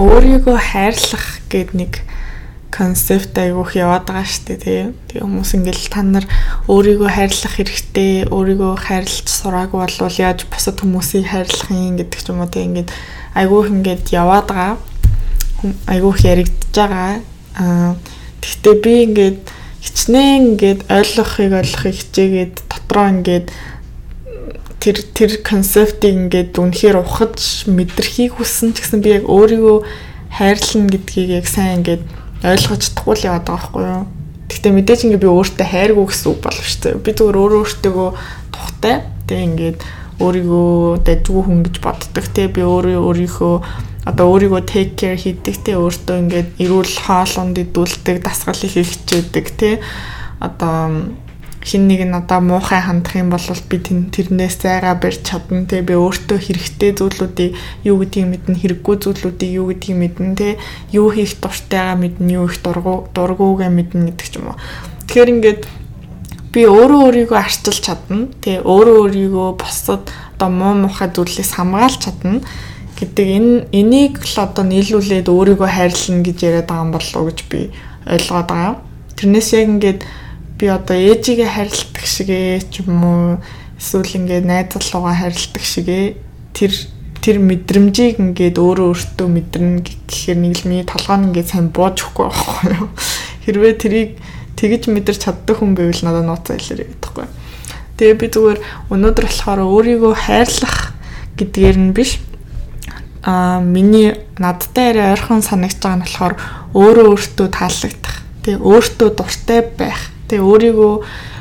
өөрийгөө хайрлах гэд нэг концепт айгуух яваад байгаа шүү дээ тий. Тэгээ хүмүүс ингээл та нар өөрийгөө хайрлах хэрэгтэй, өөрийгөө хайрлаж сураагүй болвол яаж бусад хүмүүсийг хайрлах юм гэдэг ч юм уу тий. Ингээд айгуух ингээд яваад байгаа. Айгуух яригдж байгаа. Аа тэгтээ би ингээд хичнээн ингээд ойлгохыг ойлгохыг хичээгээд дотроо ингээд тэр тэр концептыг ингээд үнэхээр ухаж мэдрэхийг хүссэн ч гэсэн би яг өөрийгөө хайрлна гэдгийг яг сайн ингээд ойлгож чадахгүй л яваад байгаа байхгүй юу. Гэхдээ мэдээж ингээд би өөртөө хайргүй гэсэн үг болов шүү дээ. Би зүгээр өөрөө өөртөө тухтай. Тэг ингээд өөрийгөө дажгүй хүн гэж боддог. Тэг би өөрөө өөрийнхөө одоо өөрийгөө take care хийдэг те өөртөө ингээд эрүүл хоолунд идүүлдэг, дасгал их хичээдэг те. Одоо хин нэг нь одоо муухай хандах юм бол би тэрнээс зайгаа барьж чадна те. Би өөртөө хэрэгтэй зүйлүүдийг юу гэдгийг мэднэ хэрэггүй зүйлүүдийг юу гэдгийг мэднэ те. Юу хийх дуртайгаа мэднэ юу их дургу дургуугаа мэднэ гэдэг ч юм уу. Тэгэхээр ингээд би өөрөө өөрийгөө арчилж чадна те. Өөрөө өөрийгөө босод одоо муу муухай зүйлээс хамгаалж чадна гэдэг энэ энийг л одоо нийлүүлээд өөрийгөө хайрлна гэж яриад байгаа юм болов уу гэж би ойлгоод байгаа. Тэрнээс яг ингээд би одоо ээжигээ харилдаг шигээ ч юм уу эсвэл ингээд найз залуугаа харилдаг шигээ тэр тэр мэдрэмжийг ингээд өөрөө өөртөө мэдэрнэ гэхээр нэг л миний толгойн ингээд сайн бууж өгөхгүй байхгүй юу. Хэрвээ тэрийг тэгж мэдэрч чаддаг хүн байвал надад нууцаа илэрээ гэдэггүй. Тэгээ би зүгээр өнөөдөр болохоор өөрийгөө хайрлах гэдгээр нь биш а миний надтай арай ойрхон санагдж байгаа нь болохоор өөрөө өөртөө таалагдах. Тэгээ өөртөө дуртай байх Тэ өөрийгөө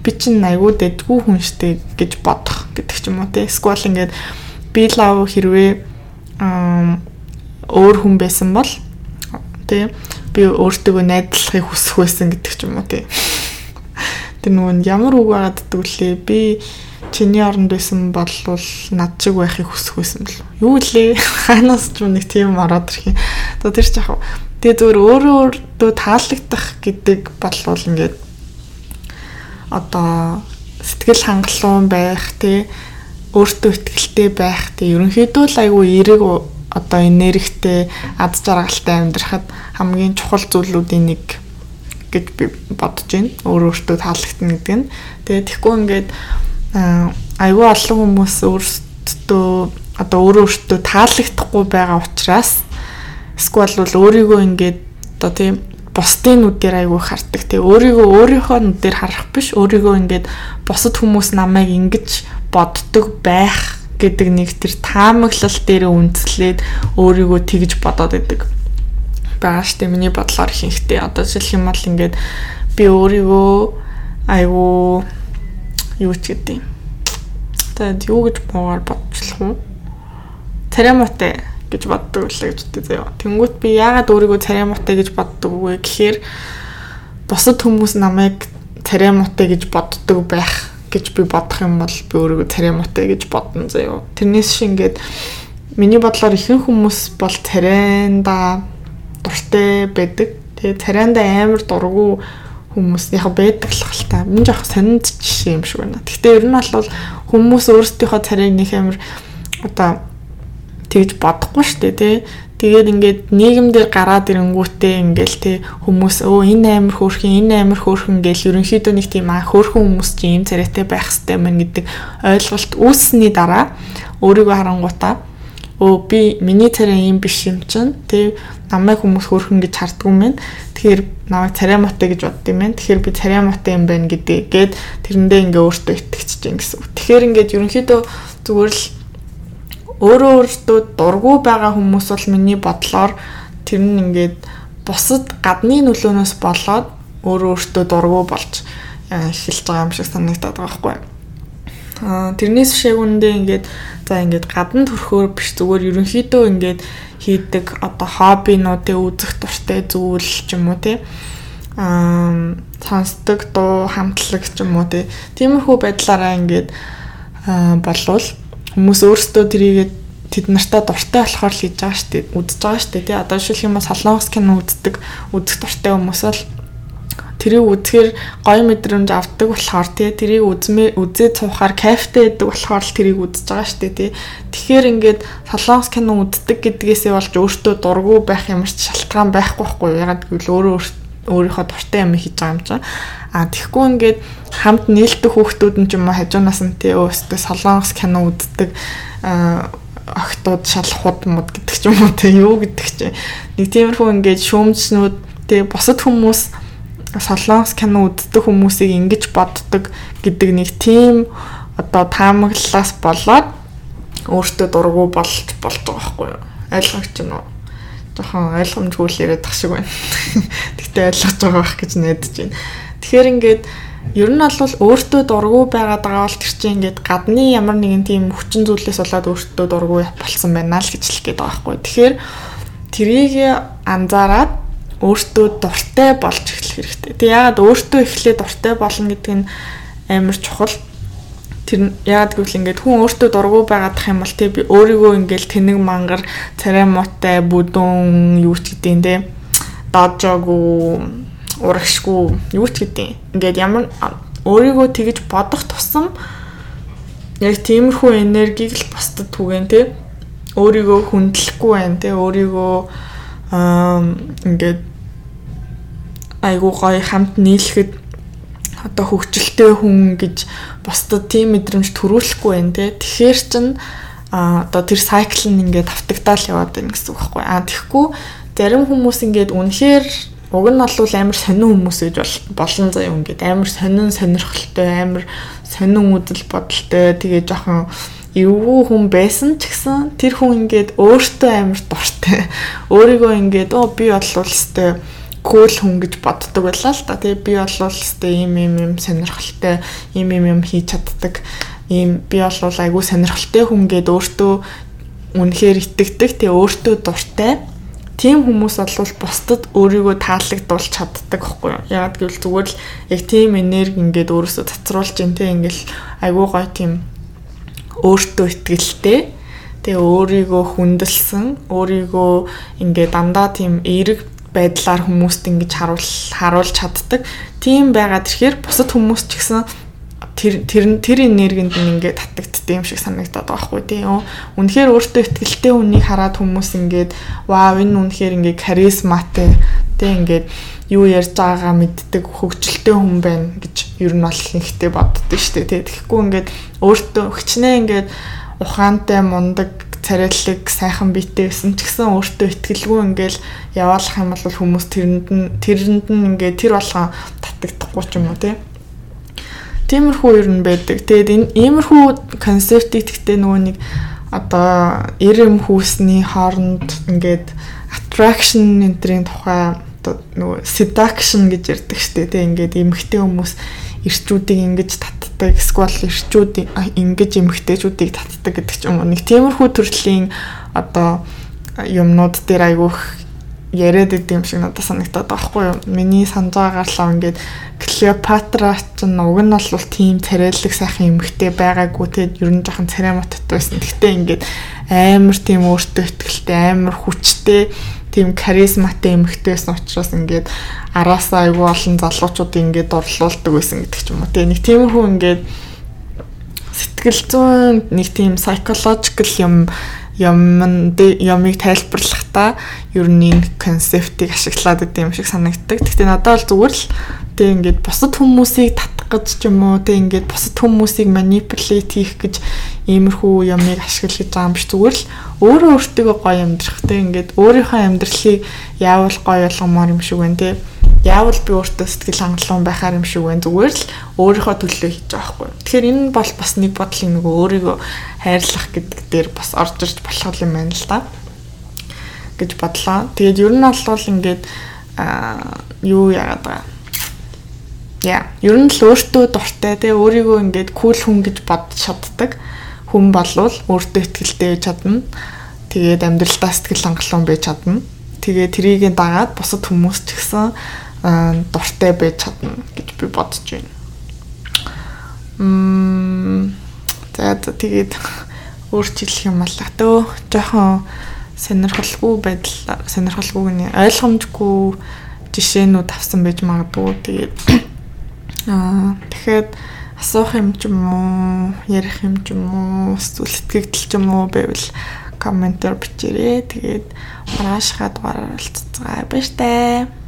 би чинь айгүй дэдгүү хүн штэ гэж бодох гэдэг ч юм уу те. Эсвэл ингээд би лав хэрвээ өөр хүн байсан бол тэ би өөртөө найдлахыг хүсэх байсан гэдэг ч юм уу те. Тэр нөгөө ямар үг байгаад дтгэлээ би чиний оронд байсан бол над чиг байхыг хүсэх байсан бэл. Юу лээ? Ханаас ч нэг тийм ороод ирэх юм. Одоо тэр ч яг Тэгээ зөвөр өөрөө өөртөө таалагдах гэдэг болвол ингээд одоо сэтгэл хангалуун байх тий өөртөө ихтэй байх тий ерөнхийдөө л айгүй эерэг одоо энергитэй ад жаргалтай амьдрахад хамгийн чухал зүйлүүдийн нэг гэж би бодож байна. Өөр өөртөө таалагдана гэдэг нь. Тэгээ тэгэхгүй ингээд айгүй олон хүмүүс өөртөө одоо өөрөө өөртөө таалагдахгүй байгаа учраас эсвэл бол өөрийгөө ингээд одоо тийм бусдын нүдээр айгүй хардаг. Тэгээ өөрийгөө өөрийнхөө нүдээр харах биш өөрийгөө ингээд бусад хүмүүс намайг ингэж боддог байх гэдэг нэг тэр таамаглал дээр үндэслээд өөрийгөө тэгж бодоод идэг. Бага штэ миний бодлоор ихэнхдээ одоо жишээлх юм бол ингээд би өөрийгөө айгүй юу ч гэдэг юм. Тэгээд юу гэж муугаар бодчихлох уу? Цараматай гэж боддог үлээ гэж боддог заяа. Тэнгүүт би яагаад өөрийгөө царай муутай гэж боддог вэ гэхээр бусад хүмүүс намайг царай муутай гэж боддог байх гэж би бодох юм бол би өөрийгөө царай муутай гэж бодно заяа. Тэрнээс шингээд миний бодлоор ихэнх хүмүүс бол царайнда дуртай байдаг. Тэгээ царайнда амар дургу хүмүүс яг байдаг л хальтаа. Энэ жоох сонинд жишээ юм шиг байна. Гэхдээ ер нь бол хүмүүс өөрсдийнхөө царайг нэг амар одоо тэгж бодохгүй шүү дээ тий. Тэгээд ингээд нийгэмдэр гараад ирэнгүүтээ ингээл тий хүмүүс өө энэ амир хөөрхөн энэ амир хөөрхөн гэл ерөнхийдөө нэг тийм аа хөөрхөн хүмүүс чинь ийм царайтай байх хэрэгтэй мэн гэдэг ойлголт үүссний дараа өөрийгөө харангуутаа өө би миний царай ийм биш юм чинь тий намайг хүмүүс хөөрхөн гэж юм байна. Тэгэхээр намайг царай мотой гэж бодд юм байна. Тэгэхээр би царай мотой юм байна гэдгээд тэрэндээ ингээ өөртөө итгэж чинь гэсэн. Тэгэхээр ингээд ерөнхийдөө зүгээр л өөрөө өөртөө дургу байгаа хүмүүс бол миний бодлоор тэр нь ингээд бусад гадны нөлөөнөөс болоод өөрөө өөртөө дургу болж эхэлж байгаа юм шиг санагдаад байгаа байхгүй. Аа тэрнээс шиг үндэ ингээд за ингээд гадна төрхөөр биш зүгээр ерөнхийдөө ингээд хийдэг одоо хоббинуудыг үзэх дуртай зүйл ч юм уу тий аа сонсдог дуу хамтлаг ч юм уу тий тиймэрхүү байдлаараа ингээд болвол хүмүүс өөрсдөө тэрийгээ тэд нартай дуртай болохоор л хийж байгаа шүү дээ. Үзэж байгаа шүү дээ. Тий одоо жишээлх юм бол солонгос кино үздэг, үзэх дуртай хүмүүс бол тэрийг үзэхээр гоё мэдрэмж авдаг болохоор тий тэрийг үзмээ үзээ цуухаар кайфтай байдаг болохоор л тэрийг үзэж байгаа шүү дээ тий. Тэгэхээр ингээд солонгос кино үздэг гэдгээсээ болж өөртөө дургу байх ямар ч шалтгаан байхгүй байхгүй ягаад гэвэл өөрөө өөрийнхөө дуртай юм хийж байгаа юм чинь. А тэгэхгүй ингээд хамт нээлтэх хүүхдүүд нь ч юм уу хажуунаас нь тий өөстөө солонгос кино үздэг охтууд шал худ мод гэдэг ч юм уу те юу гэдэг чинь нэг тиймэрхүү ингээд шүүмжнүүд те бусад хүмүүс солонгос кино үздэг хүмүүсийг ингэж боддог гэдэг нэг тийм одоо таамаглалаас болоод өөртөө дургу болж болж байгаа байхгүй юу? Ойлгогч нь уу? Жохон ойлгомжгүй л яриад тах шиг байна. Тэгтээ ойлгож байгаа байх гэж найдаж байна. Тэгэхээр ингээд ер нь бол өөртөө дургу байгаад байгаа бол тэр чинь ингээд гадны ямар нэгэн тийм хүчин зүйлээс болоод өөртөө дургу болсон байна л гэж хэлэх гээд байгаа байхгүй. Тэгэхээр трийг анзаараад өөртөө дуртай болж эхлэх хэрэгтэй. Тэг яагаад өөртөө эхлээд дуртай болно гэдэг нь амар чухал. Тэр яагаад гэвэл ингээд хүн өөртөө дургу байгаадах юм бол тэг би өөрийгөө ингээд тэнэг мангар царай муутай бүдүүн юу ч гэдэм те дажаагүй урагшгүй юу ч гэдэм. Ингээд ямар өөрийгөө тэгж бодох тусам яг тиймэрхүү энергийг л бусдад түгэн те өөрийгөө хүндлэхгүй байна те өөрийгөө аа ингээд айгуу гоё хамт нийлэхэд одоо хөвгчлөлтэй хүн гэж бусдад тийм мэдрэмж төрүүлэхгүй байна те. Тэгэхээр чин а одоо тэр сайкл нь ингээд автагдаал яваад байна гэсэн үг байхгүй. А тэгэхгүй зарим хүмүүс ингээд үнэхээр уг нь бол амар сонин хүмүүс гэж болон заяа ингээд амар сонин сонирхолтой амар сонин үзэл бодолтой тэгээ жоохон эвгүй хүн байсан ч гэсэн тэр хүн ингээд өөртөө амар дуртай өөрийгөө ингээд оо би бол өстэй кул хүн гэж боддог байлаа л да. Тэгээ би бол өстэй ийм ийм ийм сонирхолтой ийм ийм юм хийж чаддаг. Ийм би бол айгүй сонирхолтой хүн гэд өөртөө үнэхээр итгэдэг. Тэгээ өөртөө дуртай. Тийм хүмүүс бол бусдад өөрийгөө таалагдуулж чаддаг байхгүй юу? Ягаад гэвэл зүгээр л яг тийм энерги ингээд өөрөөсөө цацруулж ин тэ ингээл айгүй гой тийм өөртөө итгэлтэй тэгээ өөрийгөө хүндэлсэн өөрийгөө ингээ дандаа тийм эерэг байдлаар хүмүүст ингэж харуул харуулж чаддаг. Тийм байгаад ирэхээр бусад хүмүүс ч гэсэн тэр тэр тэр энергинд ингээд татагддаг юм шиг санагдаад байгаа хгүй тийм. Үнэхээр өөртөө ихтэй хүнийг хараад хүмүүс ингээд вау энэ үнэхээр ингээд харизматай тийм ингээд юу ярьж байгаагаа мэддэг хөгжилтэй хүн байна гэж ер нь бол ихтэй боддөө шүү дээ. Тэгэхгүй ингээд өөртөө хичнээн ингээд ухаантай мундаг царайлаг сайхан биетэй байсан ч гэсэн өөртөө ихтгэлгүй ингээл яваалах юм бол хүмүүс тэрэнд нь тэрэнд нь ингээд тэр болгон татагдахгүй ч юм уу тий. Тиймэрхүү ер нь байдаг. Тэгээд энэ иймэрхүү концептыг тэгтээ нөгөө нэг одоо эрэм хүүсний хооронд ингээд attraction энтрийн тухай нөгөө seduction гэж ярьдаг штеп тий ингээд эмгтэй хүмүүс ирчүүдийг ингэж татдаг эсвэл ирчүүд ингэж эмгтээчүүдийг татдаг гэдэг ч юм уу нэг тиймэрхүү төрлийн одоо юмнууд дээр айгүйх яриад идэм шиг надад санагдаад байгаа хгүй юу. Миний санаж байгаагаар ингээд Клеопатра ч уг нь бол тийм царайлаг сайхан эмэгтэй байгаагүй те ер нь жоохон царай мотот байсан. Гэхдээ ингээд амар тийм өөртөө ихтэй амар хүчтэй тийм каризматай эмэгтэйсэн учраас ингээд араасаа айгүй олон залуучууд ингээд дурлуулдаг байсан гэдэг ч юм уу. Тэгээ нэг тиймэрхүү ингээд сэтгэл зүйн нэг тийм psychological юм юм ямыг тайлбарлахдаа ер нь энэ концептыг ашиглаад идэв юм шиг санагддаг. Гэхдээ надад бол зүгээр л тэг ингээд бусад хүмүүсийг татах гэж ч юм уу тэг ингээд бусад хүмүүсийг manipulate хийх гэж иймэрхүү ямыг ашиглаж байгаа юм биш зүгээр л өөрөө өөртөө гоё амьдрах тэг ингээд өөрийнхөө амьдралыг яавал гоё болгомоор юм шиг байна тэг яавал би өөртөө сэтгэл хангалуун байхаар юм шиг байна зүгээр л өөрийнхөө төлөө хийж байгаа хгүй. Тэгэхээр энэ бол бас нэг бодлын нөгөө өөрийгөө хайрлах гэдэг дээр бас орж ирж болох юм байна л да гэж бодлоо. Тэгээд ер нь бол ингээд юу яагаад байгаа Яа, ер нь л өөртөө дуртай те өөрийгөө ингээд кул хүн гэж бодож чаддаг хүн болвол өөртөө ихтэй чадна. Тэгээд амьдралдаа сэтгэл хангалуун байж чадна. Тэгээ трийг дагаад бусад хүмүүс ч гэсэн дуртай байж чадна гэж би бодож байна. Мм тэгээд өөрчлөх юм алга төө жоохон сонирхолгүй байдал сонирхолгүй гэнэ ойлгомжгүй жишээнүүд авсан байж магадгүй. Тэгээд аа тэгэхэд асуух юм ч юм уу, ярих юм ч юм уу, эсвэл сэтгэгдэл ч юм уу байвал комментээр бичээрэй. Тэгээд маргаашхаа дугаараар уулзцгаа баяр таа.